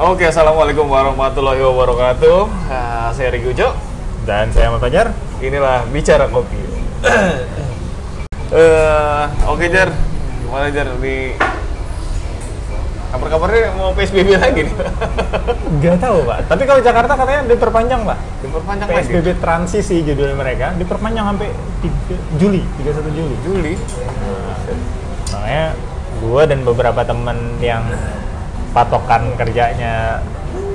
Oke, assalamualaikum warahmatullahi wabarakatuh. Nah, saya Riki Ujo. Dan saya Ahmad Fajar. Inilah bicara kopi. Eh, oke Jar, gimana Jar di kabar-kabarnya mau PSBB lagi nih? Gak tahu pak. Tapi kalau Jakarta katanya diperpanjang pak. Diperpanjang PSBB lagi. transisi judul mereka diperpanjang sampai 3 Juli, 31 Juli. Juli. Makanya gue dan beberapa temen yang patokan kerjanya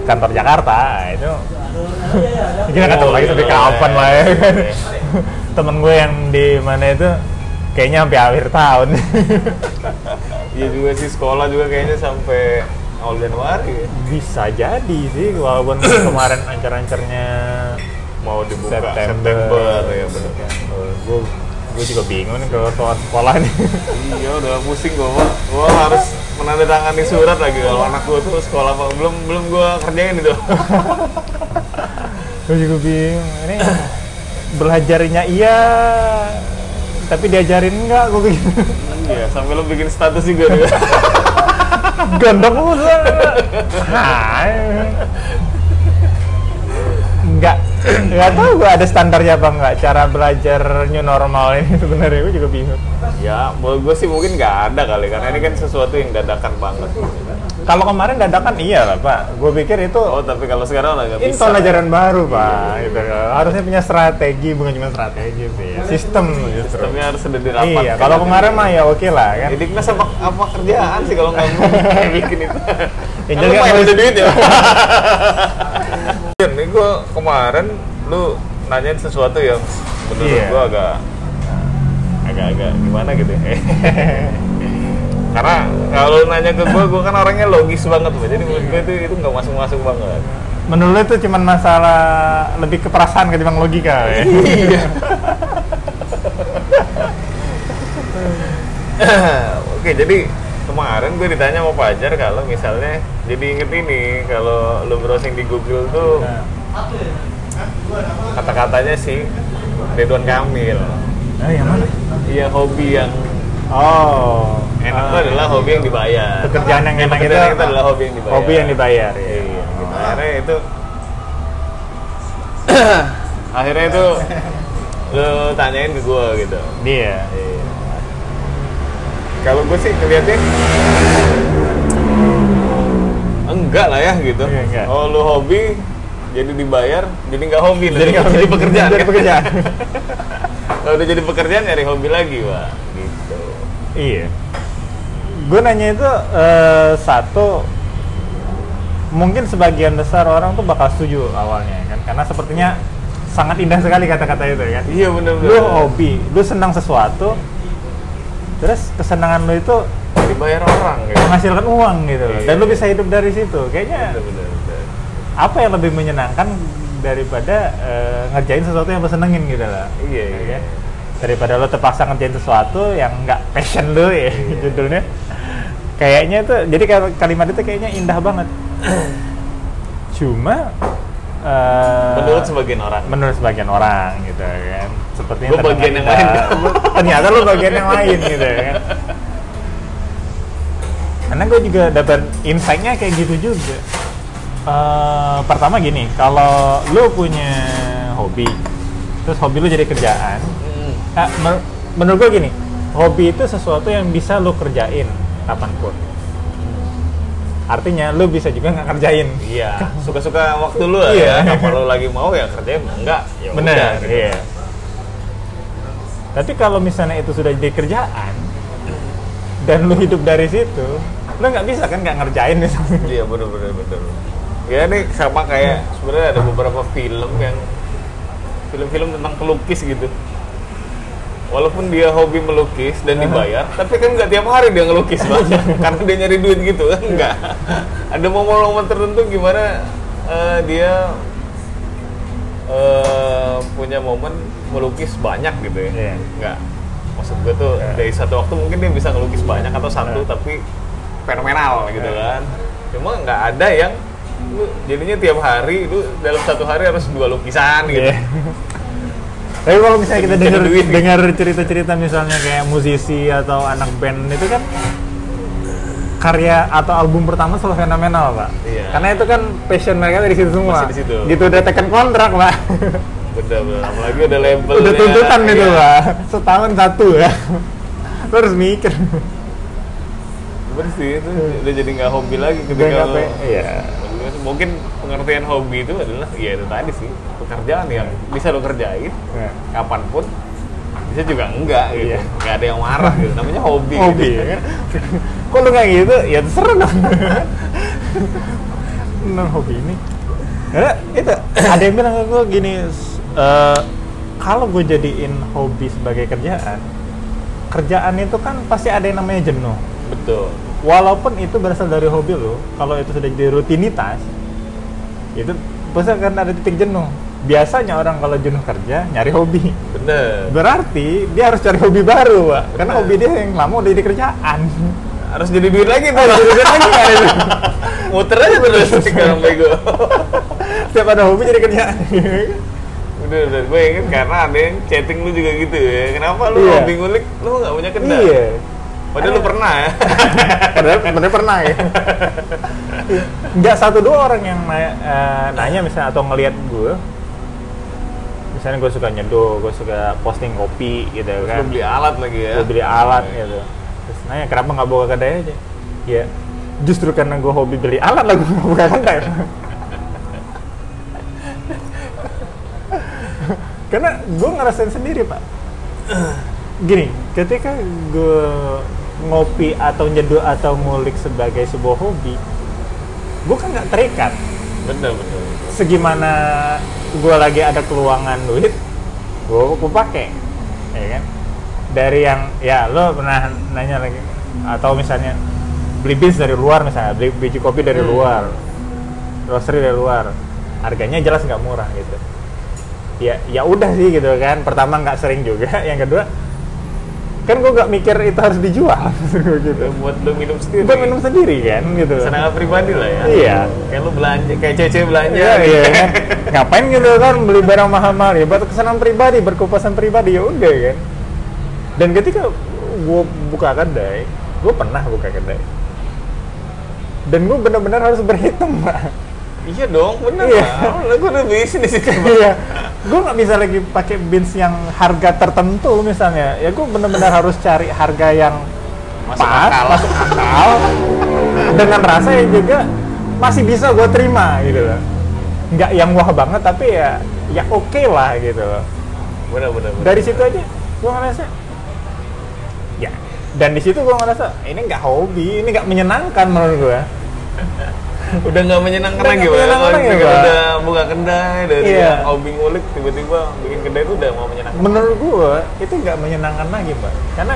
kantor Jakarta itu kita Oh, lagi iya, sampai kapan iya, lah ya kan. Temen gue yang di mana itu kayaknya sampai akhir tahun. Iya juga sih sekolah juga kayaknya sampai awal Januari. Bisa jadi sih walaupun kemarin ancar-ancarnya Mau dibuka September, September, ya benar. gue gue juga bingung nih kalau soal sekolah nih Iya udah pusing Pak. Gua harus menandatangani surat lagi kalau anak gua tuh sekolah Pak. belum belum gua kerjain itu. gue juga bingung ini belajarnya iya tapi diajarin enggak gue gitu iya, sampai lo bikin status juga dia. gondok usah hai enggak tahu gue ada standarnya apa enggak cara belajar new normal ini sebenarnya gue juga bingung ya, menurut gua sih mungkin nggak ada kali karena ini kan sesuatu yang dadakan banget. kalau kemarin dadakan iya lah pak gue pikir itu Oh, tapi kalau sekarang nggak ini bisa. pelajaran baru pak gitu harusnya punya strategi bukan cuma strategi sih sistem justru Sistemnya harus sudah dirapatkan. iya kalau kemarin mah ya oke lah kan Jadi Diknas apa, apa kerjaan sih kalau nggak bikin itu? Ya, Kan lumayan kan ada duit ya. Ini gua kemarin lu nanyain sesuatu yang menurut Iya. gua agak agak-agak gimana gitu ya. Karena kalau nanya ke gua, gua kan orangnya logis banget, Pak. jadi menurut gua itu itu nggak masuk-masuk banget. menurut lu itu cuma masalah lebih ke perasaan ketimbang logika ya Iya. Oke, jadi kemarin gue ditanya sama Fajar kalau misalnya jadi inget ini kalau lu browsing di Google tuh kata-katanya sih Ridwan Kamil. Nah, yang mana Iya hobi yang oh enak ah, itu adalah hobi yang dibayar. pekerjaan yang enak itu adalah hobi yang dibayar. hobi yang dibayar ya Iya, gitu. Akhirnya itu akhirnya itu lu tanyain ke gue gitu. Iya. Kalau gue sih ngeliatnya enggak lah ya gitu. Iya, enggak. Oh lu hobi jadi dibayar, jadi nggak hobi, jadi nggak jadi pekerjaan. jadi kan? pekerjaan Kalau udah jadi pekerjaan nyari hobi lagi, Pak. Gitu. iya gue nanya itu eh, satu mungkin sebagian besar orang tuh bakal setuju awalnya kan karena sepertinya sangat indah sekali kata-kata itu kan Iya bener-bener. lu hobi lu senang sesuatu terus kesenangan lu itu dibayar orang gitu. menghasilkan uang gitu. Iya. dan lu bisa hidup dari situ kayaknya Bener-bener. apa yang lebih menyenangkan daripada eh, ngerjain sesuatu yang senengin gitu lah Iya, Ya iya. kan? daripada lu terpaksa ngerjain sesuatu yang nggak passion lu ya Iya. judulnya kayaknya itu jadi kal- kalimat itu kayaknya indah banget cuma eh, Menurut sebagian orang. menurut sebagian orang gitu kan sepertinya Gua bagian yang lain. ternyata lu bagian yang lain gitu kan karena gue juga dapat insight-nya kayak gitu juga Eh, pertama gini kalau lu punya hobi terus hobi lu jadi kerjaan Hmm. ah, men- menurut gue gini hobi itu sesuatu yang bisa lu kerjain kapan pun artinya lu bisa juga nggak kerjain Iya, suka-suka waktu lu lah Iya. ya. Kalau lu lagi mau ya kerjain, enggak. Ya udah, Benar, gitu. iya. Tapi kalau misalnya itu sudah jadi kerjaan dan lu hidup dari situ, lu nggak bisa kan nggak ngerjain misalnya. Iya bener bener bener. Ya ini sama kayak sebenarnya ada beberapa film yang film-film tentang pelukis gitu. Walaupun dia hobi melukis dan dibayar, tapi kan nggak tiap hari dia ngelukis banget karena dia nyari duit gitu kan nggak. Ada momen-momen tertentu gimana eh, dia eh, punya momen melukis banyak gitu ya. Iya. Nggak. Maksud gue tuh Iya. dari satu waktu mungkin dia bisa ngelukis banyak atau satu Iya. tapi fenomenal gitu Iya. kan. Cuma nggak ada yang lu jadinya tiap hari lu dalam satu hari harus dua lukisan gitu. Iya. Tapi kalau misalnya kita dengar duit gitu. dengar cerita-cerita misalnya kayak musisi atau anak band itu kan karya atau album pertama selalu fenomenal pak Iya. karena itu kan passion mereka dari situ semua Masih di situ. gitu udah tekan kontrak pak Bener, bener. Apalagi udah label. udah tuntutan itu iya. pak setahun satu ya lo harus mikir Bener sih, itu udah jadi nggak hobi lagi Udah ketika nggak lo. iya. Mungkin pengertian hobi itu adalah ya itu tadi sih pekerjaan yang bisa lo kerjain Ya. kapan pun bisa juga enggak gitu Iya. nggak ada yang marah gitu namanya hobi hobi gitu. ya kan kok lu nggak gitu ya terserah dong non hobi ini Karena itu ada yang bilang ke gue gini eh, kalau gue jadiin hobi sebagai kerjaan kerjaan itu kan pasti ada yang namanya jenuh. Betul. Walaupun itu berasal dari hobi lo kalau itu sudah jadi rutinitas itu pasti akan ada titik jenuh. Biasanya orang kalau jenuh kerja nyari hobi. Bener. Berarti dia harus cari hobi baru pak karena Bener. hobi dia yang lama udah jadi kerjaan. Harus jadi duit lagi tuh Harus jadi duit lagi, kan? muter aja terus sekarang bego. Setiap ada hobi jadi kerjaan udah udah gue inget karena ada yang chatting lu juga gitu ya. Kenapa lu Iya. hobi ngulik? Lu nggak punya kedai iya. Padahal lu pernah ya. Padahal bener pernah ya. Nggak satu dua orang yang nanya, eh, nanya misalnya atau ngelihat gue misalnya gue suka nyeduh gue suka posting kopi gitu lu kan beli alat lagi ya. Gue beli alat gitu. Terus nanya kenapa nggak buka kedai aja? Ya justru karena gue hobi beli alat lah gue nggak buka kedai karena gue ngerasain sendiri pak. Gini ketika gue ngopi atau nyeduh atau ngulik sebagai sebuah hobi gue kan nggak terikat. Bener bener segimana gue lagi ada keluangan duit gue gue pakai ya kan? Dari yang ya lo pernah nanya lagi atau misalnya beli beans dari luar misalnya beli biji kopi dari Hmm. luar grocery dari luar harganya jelas nggak murah gitu ya ya udah sih gitu kan pertama nggak sering juga yang kedua kan gue nggak mikir itu harus dijual gitu buat lu minum sendiri gue minum sendiri kan gitu senang pribadi lah ya Iya. kayak lu belanja kayak cece belanja Iya, iya kan. Ngapain gitu kan beli barang mahal-mahal ya buat kesenangan pribadi, berkepuasan pribadi ya udah kan. Dan ketika gue buka kedai, gue pernah buka kedai. Dan gue benar-benar harus berhitung, Pak. iya dong bener Iya. lah gue udah bisnis itu Iya. Gue nggak bisa lagi pakai beans yang harga tertentu misalnya. Ya gue benar-benar harus cari harga yang Masuk pas, akal. masuk akal, dengan rasa yang juga masih bisa gue terima gitu loh. Nggak yang wah banget tapi ya ya oke lah gitu loh. bener bener, bener. Dari situ aja gue ngerasa ya dan di situ gue ngerasa ini nggak hobi, ini nggak menyenangkan menurut gue. udah nggak menyenangkan Udah lagi menyenangkan lagi, Pak. udah buka kedai dari Iya. yang hobi ngulik tiba-tiba bikin kedai itu udah mau menyenangkan menurut gue itu nggak menyenangkan lagi mbak karena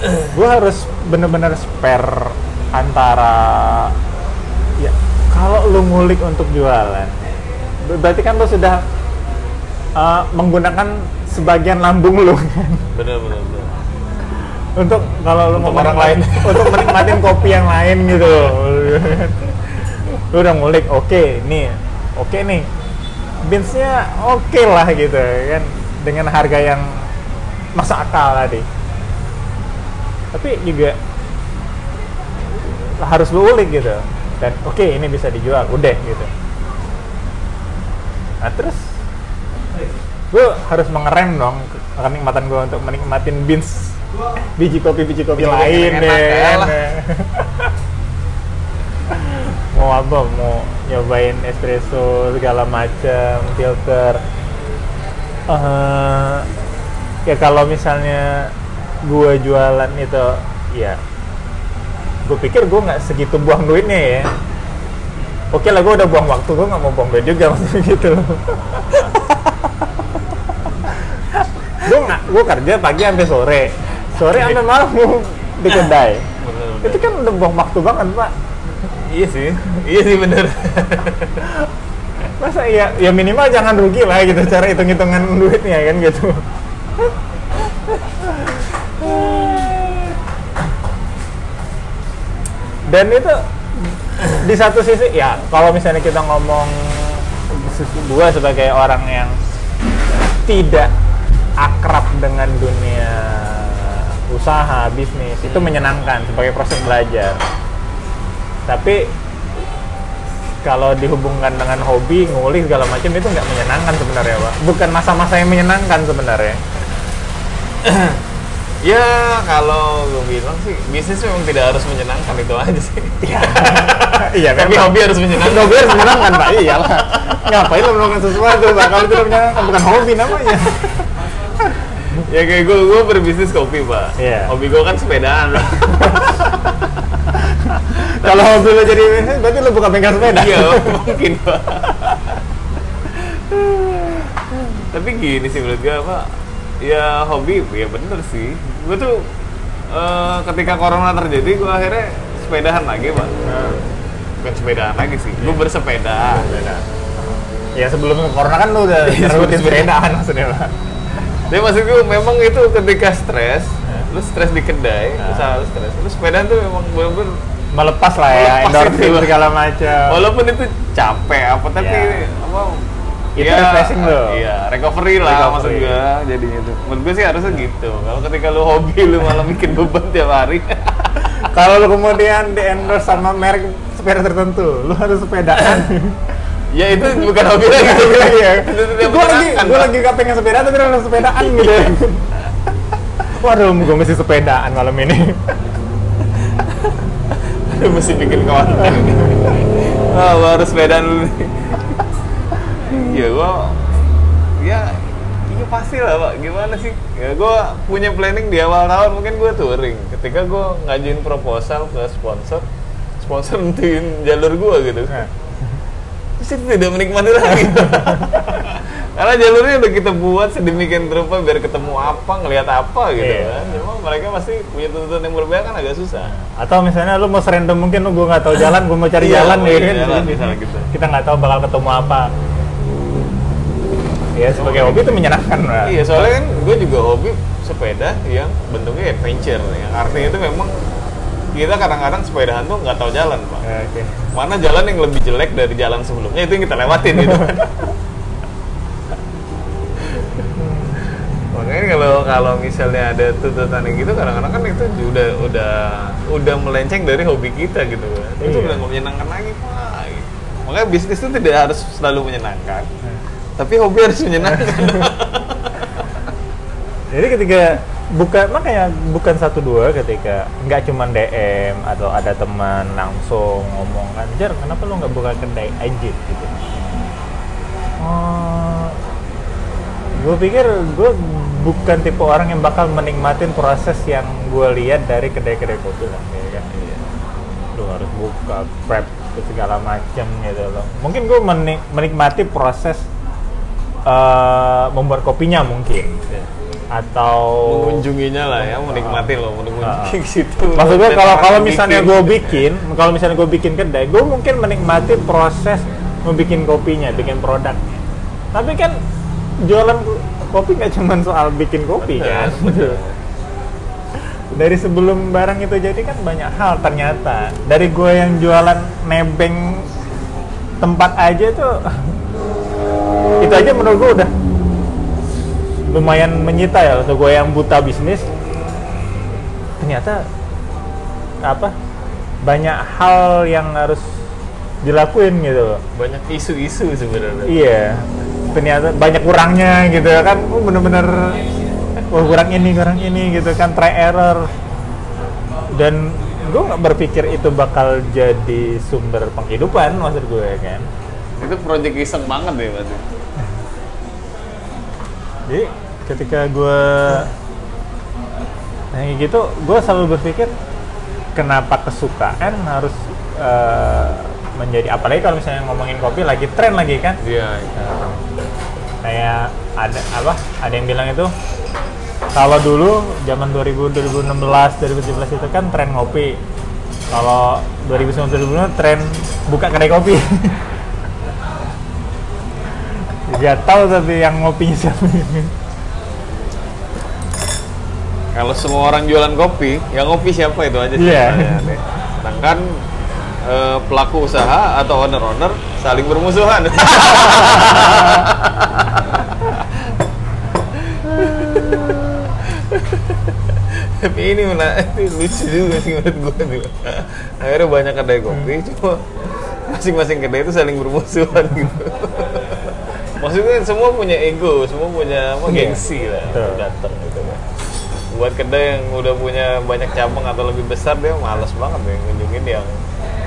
gue harus bener-bener spare antara ya kalau lu ngulik untuk jualan ber- berarti kan lu sudah uh, menggunakan sebagian lambung lu kan bener bener bener untuk kalau lu Untuk mau orang lain. untuk menikmatin kopi yang lain gitu lu udah ngulik oke nih oke nih. Beansnya oke lah gitu kan dengan harga yang masuk akal tadi. Tapi juga harus lu ulik gitu dan oke ini bisa dijual udah gitu. Nah terus gue harus mengerem dong kenikmatan gue untuk menikmatin beans. Biji kopi biji kopi Biji kopi lain deh mau apa mau nyobain espresso segala macam filter. Eh, ya kalau misalnya gue jualan itu ya gue pikir gue nggak segitu buang duitnya ya. Oke lah gue udah buang waktu gue nggak mau buang duit juga maksudnya gitu. Gue nggak gue kerja pagi sampai sore. Sore sampai malam gue di kedai. Itu kan udah buang waktu banget pak iya sih iya sih bener. Masa ya ya minimal jangan rugi lah gitu cara hitung hitungan duitnya kan gitu. Dan itu di satu sisi ya kalau misalnya kita ngomong gua sebagai orang yang tidak akrab dengan dunia usaha bisnis itu menyenangkan sebagai proses belajar tapi kalau dihubungkan dengan hobi ngulik segala macam itu nggak menyenangkan sebenarnya pak. Bukan masa-masa yang menyenangkan sebenarnya. Ya kalau gue bilang sih bisnis memang tidak harus menyenangkan itu aja sih. iya. Tapi memang. hobi harus menyenangkan. hobi harus menyenangkan pak. Iya lah ngapain lo melakukan sesuatu pak kalau tidak menyenangkan? Bukan hobi namanya Ya kayak gue, gue berbisnis kopi pak. Iya. Hobi gue kan sepedaan. Kalau hobi lo jadi berarti lo bukan bengkel sepeda Iya mungkin pak. Tapi gini sih menurut gue pak. Ya hobi, ya bener sih. Gue tuh eh, ketika corona terjadi, gue akhirnya sepedahan lagi pak. Bukan sepedahan lagi sih. Gue bersepeda. Sepeda. ya sebelum corona kan lo udah Iya, rutin sepedaan maksudnya pak Tapi maksud gue memang itu ketika stres, Hah? lu stres di kedai, Hah? usaha lu stres, lu sepedaan tuh memang bener-bener melepas lah ya endorfin segala macam walaupun itu capek apa tapi Iya. apa Itu ya, refreshing lo. Iya, recovery lah Recovery. maksud gue jadinya tuh. Menurut gue sih harusnya gitu. Kalau ketika lu hobi lu malah bikin beban tiap hari. kalau lo kemudian di endorse sama merek sepeda tertentu lo harus sepedaan ya itu bukan hobi lagi. Iya. itu tidak gue lagi gue lagi gak pengen sepeda tapi harus sepedaan gitu ya. waduh gue mesti sepedaan malam ini Lu mesti bikin konten. ah, lu harus sepedaan dulu nih. ya gua ya iya pasti lah pak gimana sih ya gua punya planning di awal tahun mungkin gua touring ketika gua ngajuin proposal ke sponsor sponsor nentuin jalur gua gitu Nah. Terus itu tidak menikmati lagi karena jalurnya udah kita buat sedemikian rupa biar ketemu apa ngelihat apa gitu Iya. kan cuma mereka pasti punya tuntutan yang berbeda kan agak susah atau misalnya lu mau serandom mungkin lu gue nggak tahu jalan gue mau cari Iya, jalan cari kan jalan, misalnya gitu. kita nggak tahu bakal ketemu apa ya sebagai hobi itu menyenangkan lah Iya, soalnya kan gue juga hobi sepeda yang bentuknya adventure. Yang artinya itu memang kita kadang-kadang sepedahan tuh nggak tahu jalan, Pak. Ya, oke Mana jalan yang lebih jelek dari jalan sebelumnya itu yang kita lewatin gitu. Makanya kalau kalau misalnya ada tuntutan yang gitu kadang-kadang kan itu udah udah udah melenceng dari hobi kita gitu kan. Itu Iya. udah nggak menyenangkan lagi, Pak. gitu. Makanya bisnis itu tidak harus selalu menyenangkan. Tapi hobi harus menyenangkan. Jadi ketika bukan makanya bukan satu dua ketika nggak cuma DM atau ada teman langsung ngomong kan Jar kenapa lu nggak buka kedai aja gitu. Oh. Gue pikir gue bukan tipe orang yang bakal menikmatin proses yang gue lihat dari kedai-kedai kopi lah ya kan? Lu harus buka prep segala macam gitu loh. Mungkin gue menik- menikmati proses eh, membuat kopinya mungkin atau mengunjunginya lah ya, menikmati loh, mengunjungi situ. Maksud gue kalau kalau misalnya gue bikin, kalau misalnya gue bikin kedai, gue mungkin menikmati proses membikin kopinya, bikin produknya. Tapi kan jualan kopi nggak cuma soal bikin kopi kan. Betul. Dari sebelum barang itu jadi kan banyak hal ternyata. Dari gue yang jualan nebeng tempat aja tuh, itu aja menurut gue udah lumayan menyita ya untuk gue yang buta bisnis. Ternyata apa banyak hal yang harus dilakuin gitu loh. Banyak isu-isu sebenarnya. iya ternyata banyak kurangnya gitu ya kan. Oh, bener-bener oh kurang ini kurang ini gitu kan try error. Dan gue nggak berpikir itu bakal jadi sumber penghidupan maksud gue kan. Itu project iseng banget ya berarti. jadi ketika gue nah kayak gitu gue selalu berpikir kenapa kesukaan harus eh, menjadi apalagi kalau misalnya ngomongin kopi lagi tren lagi kan? Iya. kayak ada apa ada yang bilang itu kalau dulu zaman 2000 2016 2017 itu kan tren ngopi. Kalau 2019 2020 tren buka kedai kopi. Gak tahu tapi yang ngopinya siapa Kalau semua orang jualan kopi, yang ngopi siapa itu aja sih Iya. pertanyaannya. Sedangkan eh, pelaku usaha atau owner-owner saling bermusuhan. tapi ini mana itu lucu juga sih menurut gue tuh akhirnya banyak kedai kopi cuma masing-masing kedai itu saling bermusuhan gitu maksudnya semua punya ego semua punya apa Iya. gengsi lah datang buat kedai yang udah punya banyak cabang atau lebih besar dia males banget ya ngunjungin yang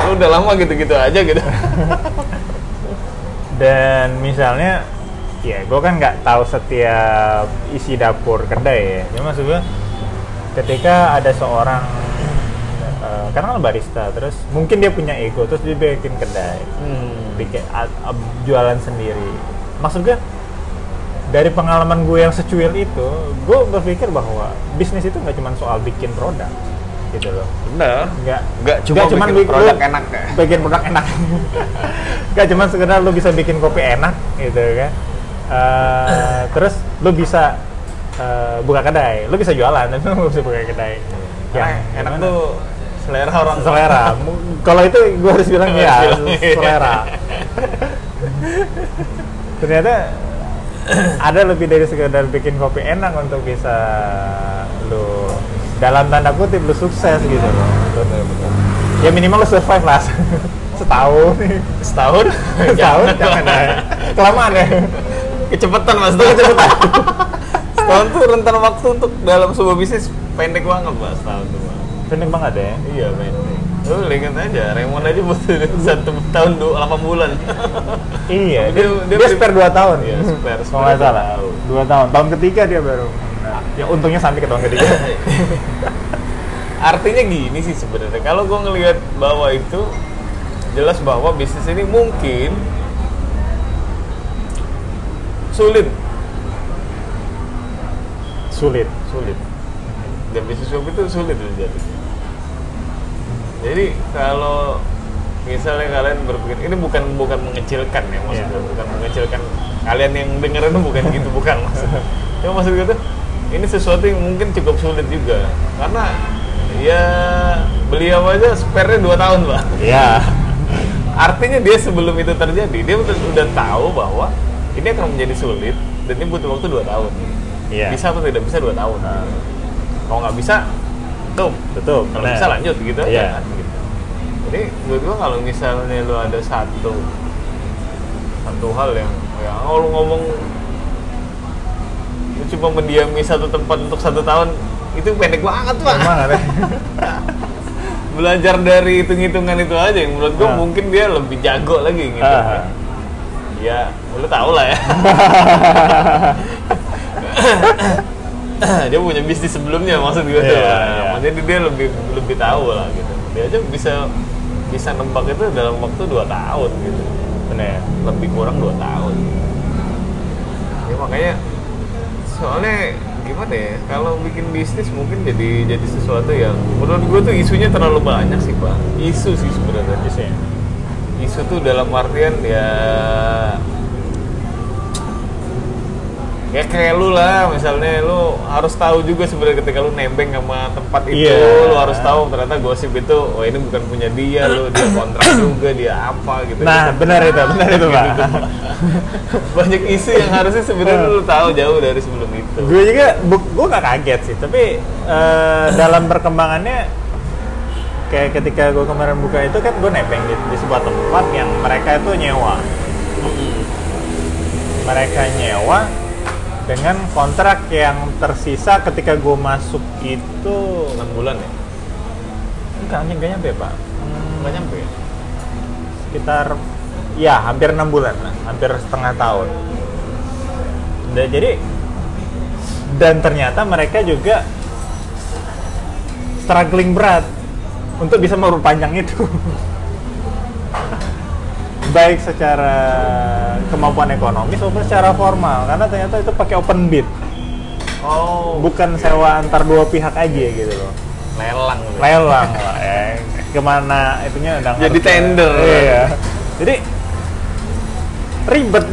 lu udah lama gitu-gitu aja gitu. Dan misalnya ya gue kan nggak tahu setiap isi dapur kedai ya. Cuma maksud gue ketika ada seorang eh, karena kan barista terus mungkin dia punya ego terus dia bikin kedai. Hmm. bikin a- jualan sendiri. Maksud gue dari pengalaman gue yang secuil itu gue berpikir bahwa bisnis itu nggak cuma soal bikin produk gitu loh. Bener. Nggak. Nggak cuma cuman bikin bik- produk lu enak ya? bikin produk enak. Nggak cuma sekedar lu bisa bikin kopi enak gitu kan. Eh, terus lu bisa eh, buka kedai. Lu bisa jualan tapi lu bisa buka kedai. Yang enak gimana? tuh selera orang selera. Kalau itu gue harus bilang ya selera. Ternyata ada lebih dari sekedar bikin kopi enak untuk bisa lu dalam tanda kutip lu sukses gitu. Loh ya minimal lu survive lah setahun. Setahun? Setahun jangan ya. Kelamaan ya. Kecepatan mas. Tuh kecepatan. Setahun tuh rentan waktu untuk dalam sebuah bisnis pendek banget mas setahun tuh Mas. pendek banget ya? Iya pendek lu lihat aja Raymond aja butuh satu tahun dua delapan bulan. Iya dia, dia- dia, spare 2 tahun. Iya, spare, kalau nggak dua salah tahun. 2 tahun. Tahun ketiga dia baru. Nah, ya untungnya sampai ke tahun ketiga. Artinya gini sih sebenarnya kalau gue ngelihat bahwa itu jelas bahwa bisnis ini mungkin sulit. Sulit. Sulit. Dan bisnis itu sulit terjadi jadi kalau misalnya kalian berpikir ini bukan bukan mengecilkan ya maksudnya Iya. bukan mengecilkan kalian yang dengerin bukan gitu bukan maksudnya cuma maksud gue tuh ini sesuatu yang mungkin cukup sulit juga karena ya beliau aja spare-nya 2 tahun pak ya artinya dia sebelum itu terjadi dia udah, udah tahu bahwa ini akan menjadi sulit dan ini butuh waktu 2 tahun Iya. bisa atau tidak bisa 2 tahun Nah. kalau nggak bisa tuh betul kalau bisa lanjut gitu Iya. kan. Jadi menurut gua kalau misalnya lu ada satu satu hal yang ya lu ngomong lu cuma mendiami satu tempat untuk satu tahun itu pendek banget pak belajar dari hitung-hitungan itu aja yang menurut gua Ah. mungkin dia lebih jago lagi gitu Ah. ya lu tau lah ya dia punya bisnis sebelumnya maksud gue tuh Iya, Nah, iya. maksudnya dia lebih lebih tahu lah gitu dia aja bisa bisa nembak itu dalam waktu 2 tahun gitu. Benar lebih kurang 2 tahun. Ya makanya soalnya gimana ya kalau bikin bisnis mungkin jadi jadi sesuatu yang menurut gue tuh isunya terlalu banyak sih pak. Isu sih sebenarnya. Bisa ya? isu tuh dalam artian ya ya kayak lu lah misalnya lu harus tahu juga sebenarnya ketika lu nembeng sama tempat itu Iya. lu harus tahu ternyata gosip itu oh ini bukan punya dia lu dia kontrak juga dia apa gitu. Nah Gitu. benar itu benar itu pak. Banyak isu yang harusnya sebenarnya lu tahu jauh dari sebelum itu. Gue juga gue gak kaget sih tapi eh, dalam perkembangannya kayak ketika gue kemarin buka itu kan gue nebeng di, di sebuah tempat yang mereka itu nyewa. Mereka nyewa dengan kontrak yang tersisa ketika gue masuk itu enam bulan ya enggak enggak nyampe pak Hmm, nggak nyampe ya sekitar ya hampir enam bulan lah, hampir setengah tahun. Dan jadi dan ternyata mereka juga struggling berat untuk bisa memperpanjang itu. Baik secara kemampuan ekonomis maupun secara formal karena ternyata itu pakai open bid, oh. Bukan sewa antar dua pihak aja gitu loh. lelang. Lelang lah ya. Ke mana itunya udah Jadi tender. iya. Jadi ribet.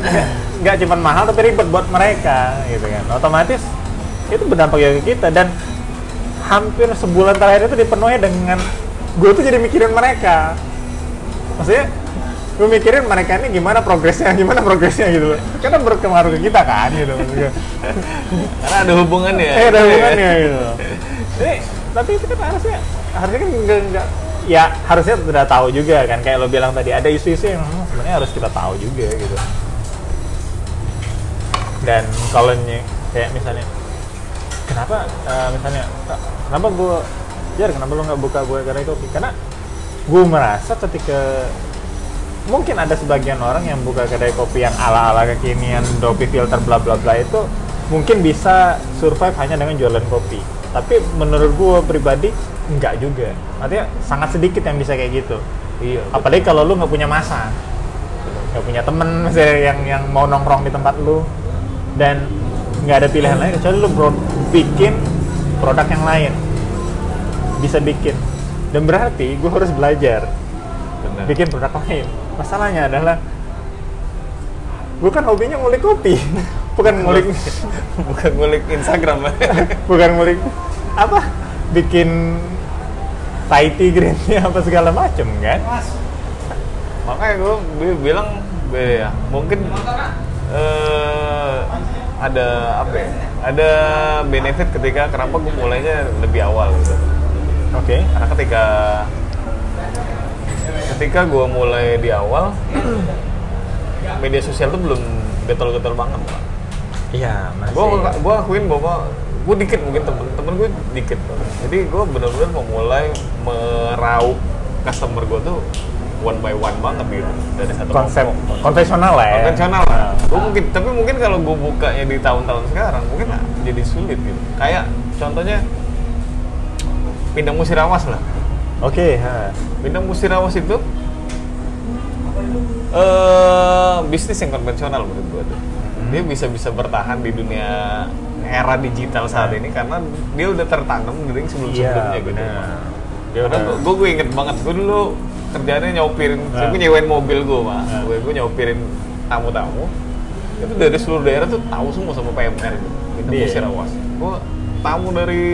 Nggak cuma mahal tapi ribet buat mereka gitu kan. Otomatis itu berdampak ke kita. Dan hampir sebulan terakhir itu dipenuhi dengan gue tuh jadi mikirin mereka. Maksudnya gue mikirin mereka ini gimana progresnya gimana progresnya gitu loh. Karena berpengaruh ke kita kan gitu. Karena ada hubungannya. Eh ada hubungannya gitu. Loh Ini, tapi itu kan harusnya harusnya kan enggak, enggak ya harusnya sudah tahu juga kan. Kayak lo bilang tadi ada isu-isu yang hmm, sebenarnya harus kita tahu juga gitu. Dan kalau kayak misalnya kenapa eh, misalnya "Kak, kenapa gue jar kenapa lo nggak buka gue kedai kopi karena gue merasa ketika mungkin ada sebagian orang yang buka kedai kopi yang ala-ala kekinian dopi filter bla bla bla itu mungkin bisa survive hanya dengan jualan kopi. Tapi menurut gue pribadi enggak juga. Artinya sangat sedikit yang bisa kayak gitu. Iya apalagi kalau lu nggak punya masa. Nggak punya temen misalnya yang yang mau nongkrong di tempat lu. Dan nggak ada pilihan lain kecuali lu bro, bikin produk yang lain. Bisa bikin. Dan berarti gue harus belajar benar. bikin produk lain masalahnya adalah gue kan hobinya ngulik kopi bukan ngulik bukan ngulik Instagram. Bukan ngulik apa? Bikin tea green apa segala macem kan? Makanya gue bilang be- ya mungkin eh, ada apa ya ada benefit ketika kenapa gue mulainya lebih awal gitu. Oke. Karena ketika ketika gue mulai di awal media sosial tuh belum getol-getol banget pak. Iya masih. gue gue akuin bahwa gue dikit mungkin temen-temen gue dikit jadi gue benar-benar memulai meraup customer gue tuh one by one banget gitu. Dari satu konsep kelompok. konvensional lah ya. Konvensional lah. Gue mungkin tapi mungkin kalau gue bukanya di tahun-tahun sekarang mungkin jadi sulit gitu. Kayak contohnya Pindang Musirawas lah oke ha. Pindang Musirawas itu eh bisnis yang konvensional menurut gue tuh. Dia bisa bisa bertahan di dunia era digital saat ini karena dia udah tertanam dari sebelum sebelumnya iya gitu. benar. Dia karena gue gue inget banget gue dulu kerjanya nyopirin Nah. gue nyewain mobil gue pak. Nah. gue gue nyopirin tamu-tamu. Itu dari seluruh daerah tuh tahu semua sama PMR gitu itu. Iya. Musirawas gue tamu dari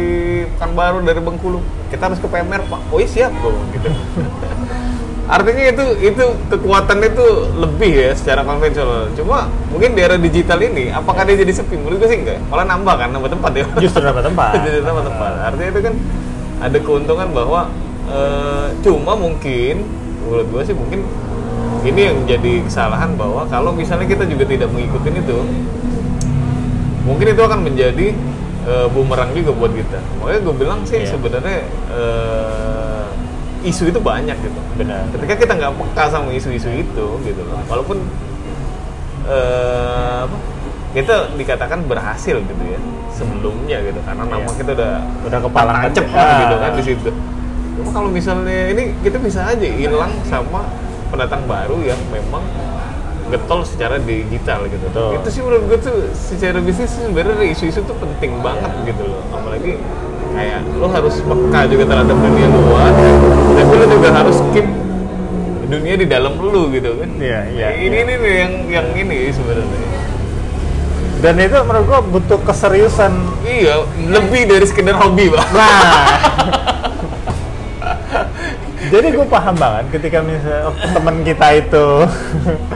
Pekanbaru dari Bengkulu. Kita harus ke PMR pak. Oh iya siap. Gue gitu. Artinya itu itu kekuatan itu lebih ya secara konvensional. Cuma mungkin di era digital ini apakah dia jadi sepi? Menurut gue sih enggak. Malah nambah kan nambah tempat ya. Justru dapat tempat. Jadi nambah tempat. Artinya itu kan ada keuntungan bahwa eh, cuma mungkin menurut gue sih mungkin ini yang jadi kesalahan bahwa kalau misalnya kita juga tidak mengikuti itu mungkin itu akan menjadi eh, bumerang juga buat kita makanya gue bilang sih Iya. sebenarnya eh, isu itu banyak gitu benar ketika kita nggak peka sama isu-isu itu gitu loh walaupun eh, apa, kita dikatakan berhasil gitu ya sebelumnya gitu karena nama Iya. kita udah Udah kepalang tancep aja. kan gitu Ah. kan di situ cuma kalau misalnya ini kita bisa aja hilang sama pendatang baru yang memang getol secara digital gitu. Betul. itu sih menurut gue tuh secara bisnis sebenarnya isu-isu tuh penting banget gitu loh. Apalagi kayak lo harus peka juga terhadap dunia luar tapi lo juga harus keep dunia di dalam lu gitu kan. Iya, iya, ini iya. ini nih yang yang ini sebenarnya. Dan itu menurut gua butuh keseriusan. Iya lebih dari sekedar hobi pak. Nah. Jadi gue paham banget ketika misalnya teman kita itu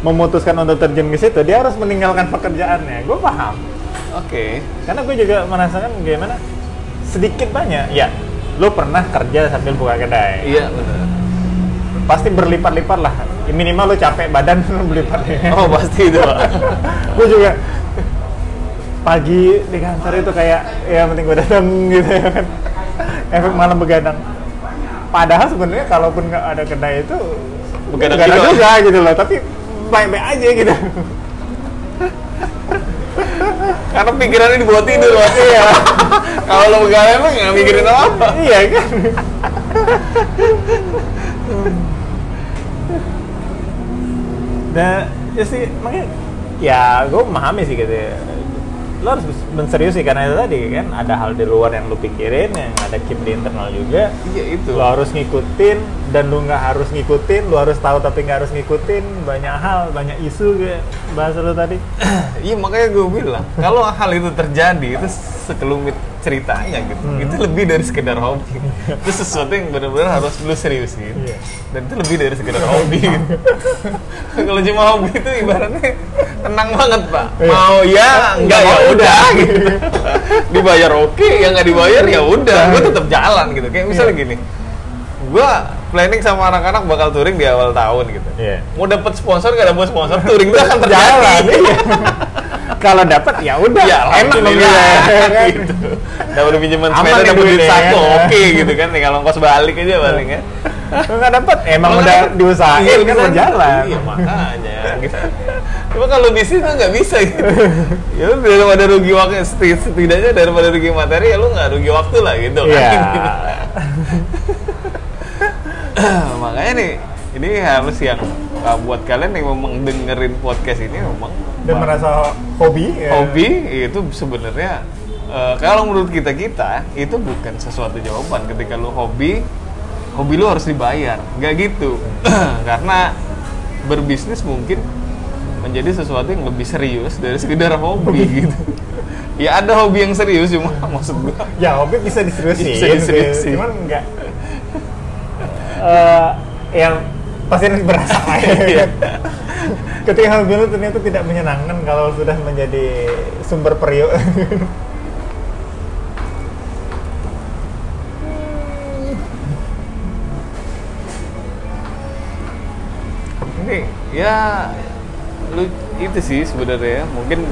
memutuskan untuk terjun ke situ dia harus meninggalkan pekerjaannya. Gue paham. Oke. Karena gue juga merasakan bagaimana sedikit banyak ya lu pernah kerja sambil buka kedai. Iya benar. Pasti berlipat-lipat lah. Minimal lu capek badan berlipat. Oh pasti itu gue juga pagi di kantor itu kayak ya penting gue datang gitu ya kan. Efek malam begadang. Padahal sebenarnya kalaupun nggak ada kedai itu Begadang begadang juga. juga gitu loh. Tapi baik-baik aja gitu. Karena pikirannya dibawa tidur pak iya. Kalau lo begadang emang nggak mikirin apa apa iya kan? Nah ya sih makanya ya gue memahami sih gitu ya. Lo harus menseriusi karena itu tadi kan? Ada hal di luar yang lo pikirin yang ada keep di internal juga. Iya itu. Lo harus ngikutin dan lu nggak harus ngikutin lu harus tahu tapi nggak harus ngikutin. Banyak hal banyak isu kayak bahasa lo tadi. Iya makanya gue bilang kalau hal itu terjadi itu sekelumit ceritanya gitu Hmm. itu lebih dari sekedar hobi itu sesuatu yang benar-benar harus lu seriusin Iya. dan itu lebih dari sekedar hobi gitu. kalau cuma hobi itu ibaratnya tenang banget pak Iya. mau ya enggak ya mau udah gitu dibayar oke ya nggak dibayar ya udah gue Iya. tetap jalan gitu kayak misalnya Iya. gini gue planning sama anak-anak bakal touring di awal tahun gitu Iya. mau dapat sponsor nggak dapat sponsor touring itu akan terjadi Jalan, iya. Kalau dapat ya udah, ya enak dong ya, kan? gitu. Dapat pinjaman Aman sepeda, ya dapat duit satu, ya. oke gitu kan. Tinggal ongkos balik aja paling ya. Kalau nggak dapat, emang Kalau udah nggak- diusahain iya, kan kan? jalan. Iya makanya. Gitu. Cuma kalau bisnis tuh nggak bisa gitu. Ya lu daripada rugi waktu, seti- setidaknya daripada rugi materi ya lu nggak rugi waktu lah gitu kan. Iya. makanya nih ini harus yang uh, buat kalian yang memang dengerin podcast ini memang Dan merasa hobi. ya. hobi itu sebenarnya eh, kalau menurut kita kita itu bukan sesuatu jawaban ketika lu hobi hobi lu harus dibayar nggak gitu karena berbisnis mungkin menjadi sesuatu yang lebih serius dari sekedar hobi gitu ya ada hobi yang serius cuma maksud gua Ya hobi bisa diseriusin, Bisa diseriusin. cuman enggak. Eh, yang pasti berasa Iya. Ketika hobi lu ternyata tidak menyenangkan kalau sudah menjadi sumber periuk. ini ya lu itu sih sebenarnya mungkin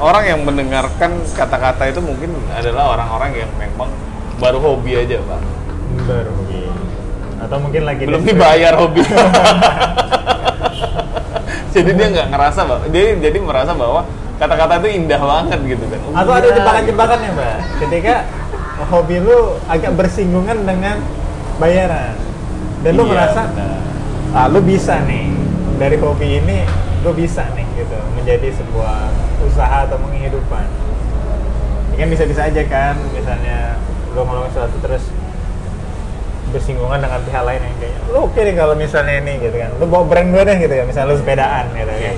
orang yang mendengarkan kata-kata itu mungkin adalah orang-orang yang memang baru hobi aja pak Baru hobi. Atau mungkin lagi belum di- dibayar hobi jadi dia nggak ngerasa bahwa dia jadi merasa bahwa kata-kata itu indah banget gitu kan Oh, Atau ada iya, jebakan-jebakannya, Mbak. Ketika hobi lu agak bersinggungan dengan bayaran. Dan lu Iya, merasa benar. ah lu bisa nih dari hobi ini lu bisa nih gitu menjadi sebuah usaha atau penghidupan. Ya kan bisa-bisa aja kan misalnya lu ngomong sesuatu terus bersinggungan dengan pihak lain yang kayaknya lu oke deh kalau misalnya ini gitu kan. Lu bawa brand gue deh gitu ya. Misalnya lu sepedaan gitu kan.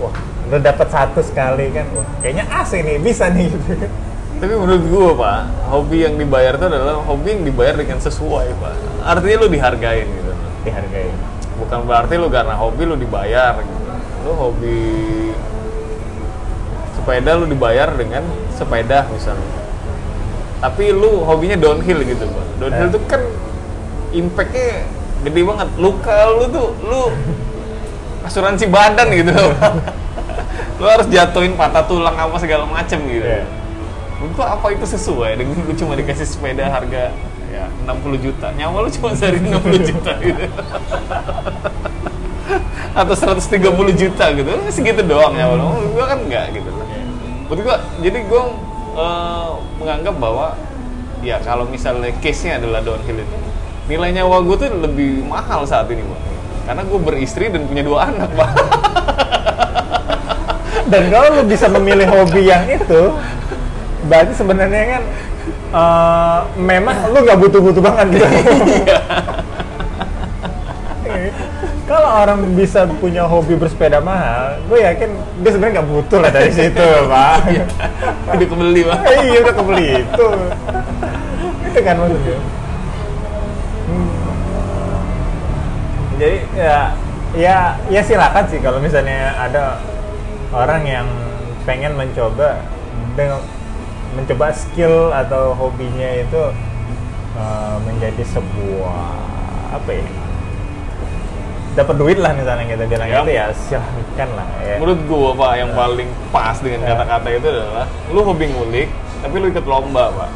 Wah lu dapat satu sekali kan. Wah kayaknya asik nih bisa nih. Gitu tapi menurut gua pak hobi yang dibayar itu adalah hobi yang dibayar dengan sesuai pak. Artinya lu dihargain gitu. Dihargai bukan berarti lu karena hobi lu dibayar gitu. lu hobi sepeda lu dibayar dengan sepeda misalnya tapi lu hobinya downhill gitu pak downhill Ya. tuh kan impactnya gede banget. Luka lu tuh lu asuransi badan gitu. Lu harus jatuhin patah tulang apa segala macem gitu. Iya. Menurut apa itu sesuai dengan lu cuma dikasih sepeda harga ya 60 juta. Nyawa lu cuma sehari 60 juta gitu. Atau 130 juta gitu. Segitu doang nyawa lu. Menurut gua kan enggak gitu. Loh menurut gua jadi gua eh, menganggap bahwa ya kalau misalnya case-nya adalah downhill itu nilai nyawa gua tuh lebih mahal saat ini Bang. karena gua beristri dan punya dua anak Bang. dan kalau lu bisa memilih hobi yang itu berarti sebenarnya kan eh, memang lu nggak butuh-butuh banget gitu kalau orang bisa punya hobi bersepeda mahal gue yakin dia sebenarnya nggak butuh lah dari situ pak. Udah kebeli Bang. iya udah kebeli. Itu. Itu kan maksudnya. Hmm. jadi ya ya ya silakan sih kalau misalnya ada orang yang pengen mencoba dengan mencoba skill atau hobinya itu uh, menjadi sebuah apa ya dapat duit lah misalnya kita bilang Ya. itu ya silahkan lah ya Menurut gua pak yang paling pas dengan Ya. kata-kata itu adalah lu hobi ngulik tapi lu ikut lomba pak.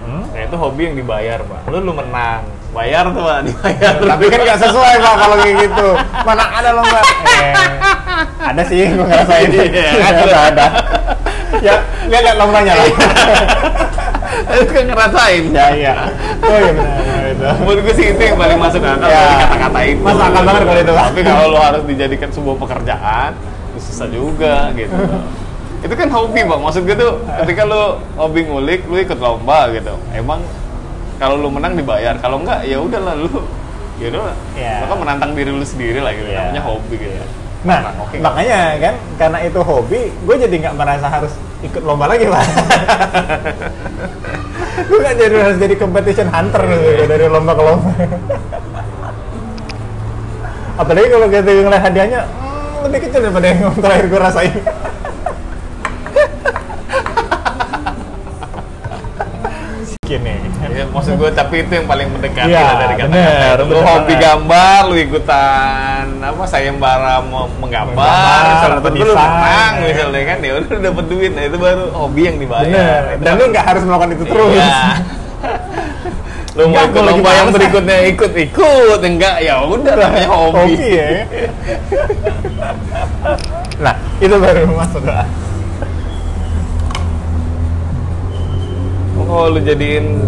Hmm? Nah itu hobi yang dibayar pak. Lu lu menang, bayar tuh pak, dibayar. tapi kan nggak sesuai pak kalau kayak gitu mana ada lo mbak eh, ada sih gue ngerasain Iya, ada ada ya lihat lihat lombanya lah Lu kan ngerasain. ya iya oh iya benar benar itu Menurut gua sih itu yang paling masuk akal Ya. dari kata-kata itu. Masuk akal banget kalau itu. Tapi kalau lu harus dijadikan sebuah pekerjaan, susah juga gitu. itu kan hobi bang, maksud gue tuh ketika lu hobi ngulik, lu ikut lomba gitu. Emang kalau lu menang dibayar, kalau enggak ya udahlah lu ya udah Ya. lu kan menantang diri lu sendiri lah gitu Ya. namanya hobi gitu nah oke makanya kan karena itu hobi gue jadi nggak merasa harus ikut lomba lagi pak. Lu nggak jadi harus jadi competition hunter gitu, dari lomba ke lomba. Apalagi kalau kita ngeliat hadiahnya hmm, lebih kecil daripada yang terakhir gue rasain. Gini. Ya, maksud gue tapi itu yang paling mendekati Iya, lah dari kata-kata bener. Lu bener hobi banget. gambar, lu ikutan apa sayembara mau menggambar, misalnya atau lu menang ya. misalnya kan ya udah lu dapet duit, nah itu baru hobi yang dibayar. Bener. Dan lu nggak harus melakukan itu terus. Iya. lu mau ikut lomba yang berikutnya ikut ikut enggak ya udah namanya hobi. Hobi ya. nah, itu baru masuk ke Oh, lu jadiin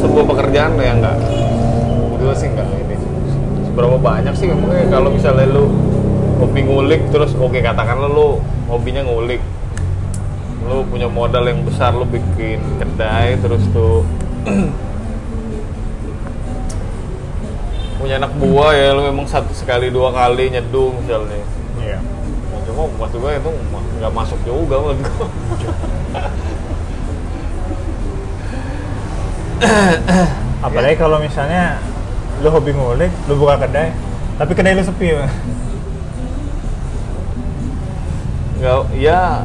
sebuah pekerjaan ya enggak. Gue sih enggak ini. Seberapa banyak sih emangnya kalau misalnya lu hobi ngulik terus oke katakanlah lu hobinya ngulik. Lu punya modal yang besar lu bikin kedai terus tuh punya anak buah ya lu memang satu sekali dua kali nyeduh misalnya. Iya. Ya, cuma maksud gue itu nggak masuk juga gue. Apalagi kalau misalnya lu hobi ngulik, lu buka kedai, tapi kedai lu sepi. Bang. Nggak, ya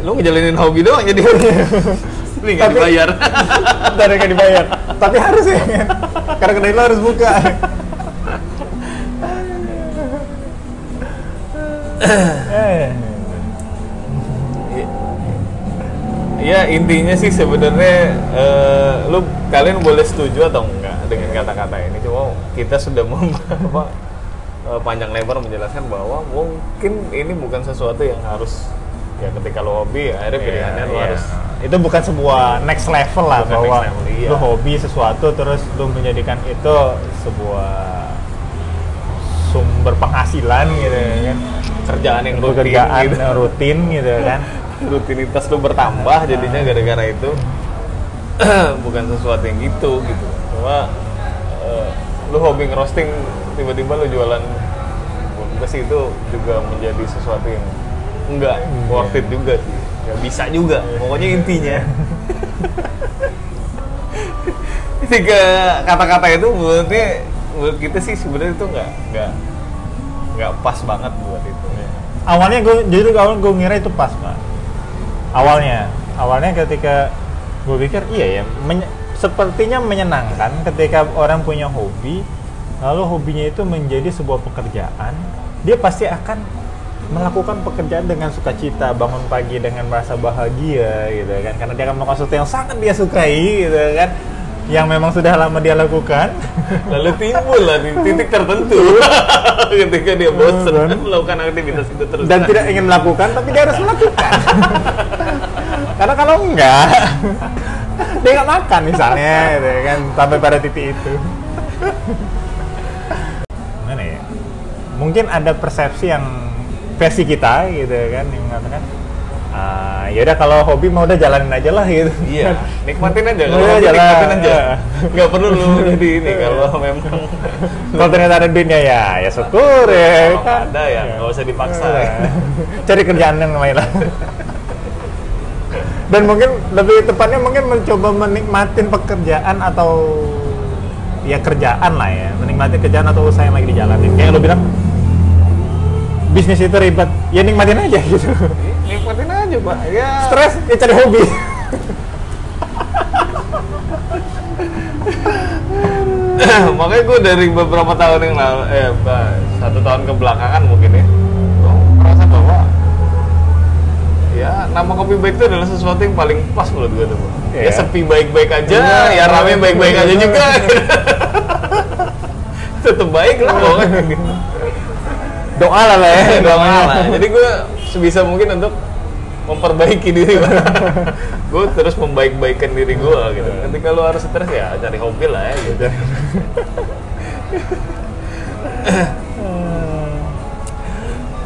lu ngejalanin hobi doang jadi ini nggak dibayar. Dari nggak dibayar. tapi harus ya. kan? Karena kedai lu harus buka. eh. Ya intinya sih sebenarnya eh, lu kalian boleh setuju atau enggak dengan kata-kata ini. Cuma kita sudah apa, eh, panjang lebar menjelaskan bahwa mungkin ini bukan sesuatu yang harus ya ketika lo hobi ya, akhirnya pilihannya lo Iya, harus iya. itu bukan sebuah next level lah Bukan bahwa level, iya. lu hobi sesuatu terus lu menjadikan itu sebuah sumber penghasilan gitu kan kerjaan yang rutin pekerjaan gitu. rutin gitu kan rutinitas lu bertambah jadinya gara-gara itu. Bukan sesuatu yang gitu gitu. Cuma eh, lu hobi ngerosting tiba-tiba lu jualan gue sih itu juga menjadi sesuatu yang enggak worth it juga sih. Ya bisa juga pokoknya intinya. Ketika kata-kata itu menurutnya menurut kita sih sebenarnya itu nggak nggak nggak pas banget buat itu. Awalnya gue jadi awal gue ngira itu pas pak awalnya. Awalnya ketika gue pikir iya ya menye- sepertinya menyenangkan ketika orang punya hobi lalu hobinya itu menjadi sebuah pekerjaan dia pasti akan melakukan pekerjaan dengan sukacita bangun pagi dengan merasa bahagia gitu kan. Karena dia akan melakukan sesuatu yang sangat dia sukai gitu kan yang memang sudah lama dia lakukan. Lalu timbul lah di titik tertentu. Ketika dia bosan Kan? melakukan aktivitas itu terus. Dan tidak ingin melakukan tapi dia harus melakukan. Karena kalau enggak dia nggak makan misalnya gitu kan sampai pada titik itu. Mana ya? Mungkin ada persepsi yang versi kita gitu kan yang mengatakan ah ya udah kalau hobi mau udah jalanin aja lah gitu. Iya nikmatin aja. Kalau hobi jalan. nikmatin aja. Nggak perlu lu jadi ini kalau memang. Kalau ternyata ada duitnya ya ya syukur ya kalau kan? ada ya nggak usah dipaksa. Iya. cari kerjaan yang lain lah. Dan mungkin lebih tepatnya mungkin mencoba menikmatin pekerjaan atau ya kerjaan lah ya menikmati kerjaan atau usaha yang lagi dijalanin. Kayak lo bilang bisnis itu ribet ya nikmatin aja gitu nikmatin aja pak ya stres ya cari hobi makanya gue dari beberapa tahun yang lalu eh satu tahun kebelakangan mungkin ya gue merasa bahwa ya nama kopi baik itu adalah sesuatu yang paling pas menurut gue tuh Bang. ya Iya. sepi baik-baik aja Iya. ya rame baik-baik aja juga tetap baik lah pokoknya doa lah lah ya. Doang lah. Jadi gue sebisa mungkin untuk memperbaiki diri gue terus membaik-baikan diri gue gitu. Ketika lu harus stres ya cari hobi lah ya gitu.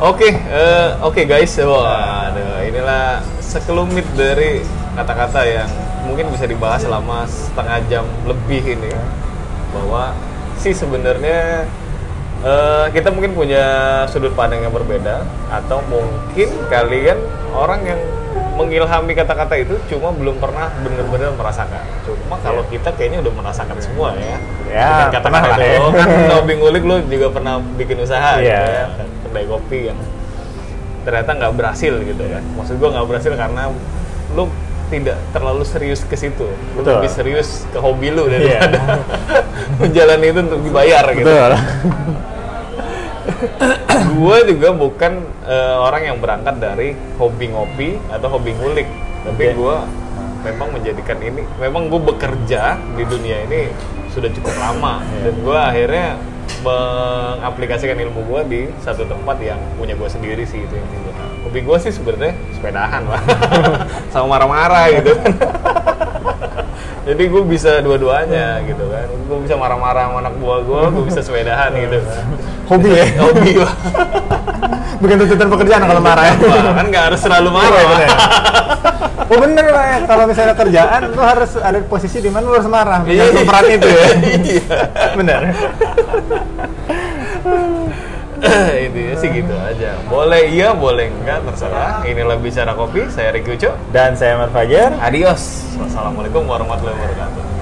Oke, eh, oke guys, wah, aduh, inilah sekelumit dari kata-kata yang mungkin bisa dibahas selama setengah jam lebih ini, bahwa sih sebenarnya eh, kita mungkin punya sudut pandang yang berbeda, atau mungkin kalian orang yang mengilhami kata-kata itu cuma belum pernah benar-benar merasakan. Cuma kalau kita kayaknya udah merasakan semua ya. Ya, Dengan kata-kata lah ya. lo kan lo juga pernah bikin usaha gitu Iya. ya, kedai kopi yang ternyata nggak berhasil gitu kan. Maksud gua nggak berhasil karena lo tidak terlalu serius ke situ. Lo Betul. lebih serius ke hobi lo Iya. daripada menjalani itu untuk dibayar gitu. Betul. gue juga bukan eh, orang yang berangkat dari hobi ngopi atau hobi ngulik. Tapi gue memang menjadikan ini memang gue bekerja di dunia ini sudah cukup lama. Iya. dan gue akhirnya mengaplikasikan ilmu gue di satu tempat yang punya gue sendiri sih itu intinya hobi gue sih sebenarnya sepedahan lah. Sama marah-marah gitu jadi gue bisa dua-duanya gitu kan gue bisa marah-marah sama anak buah gue gue bisa sepedahan gitu Hobi ya? hobi. Bukan tuntutan pekerjaan kalau marah ya. Kan nggak harus selalu marah Iya, Pak. bener. Oh bener lah ya, kalau misalnya kerjaan lu harus ada di posisi di mana lu harus marah. Iya. Dengan peran itu ya. Iya. bener. Intinya sih gitu aja. Boleh iya, boleh enggak, terserah. Inilah bicara kopi. Saya Ricky Uco. Dan saya Ahmad Fajar. Adios. Wassalamualaikum warahmatullahi wabarakatuh.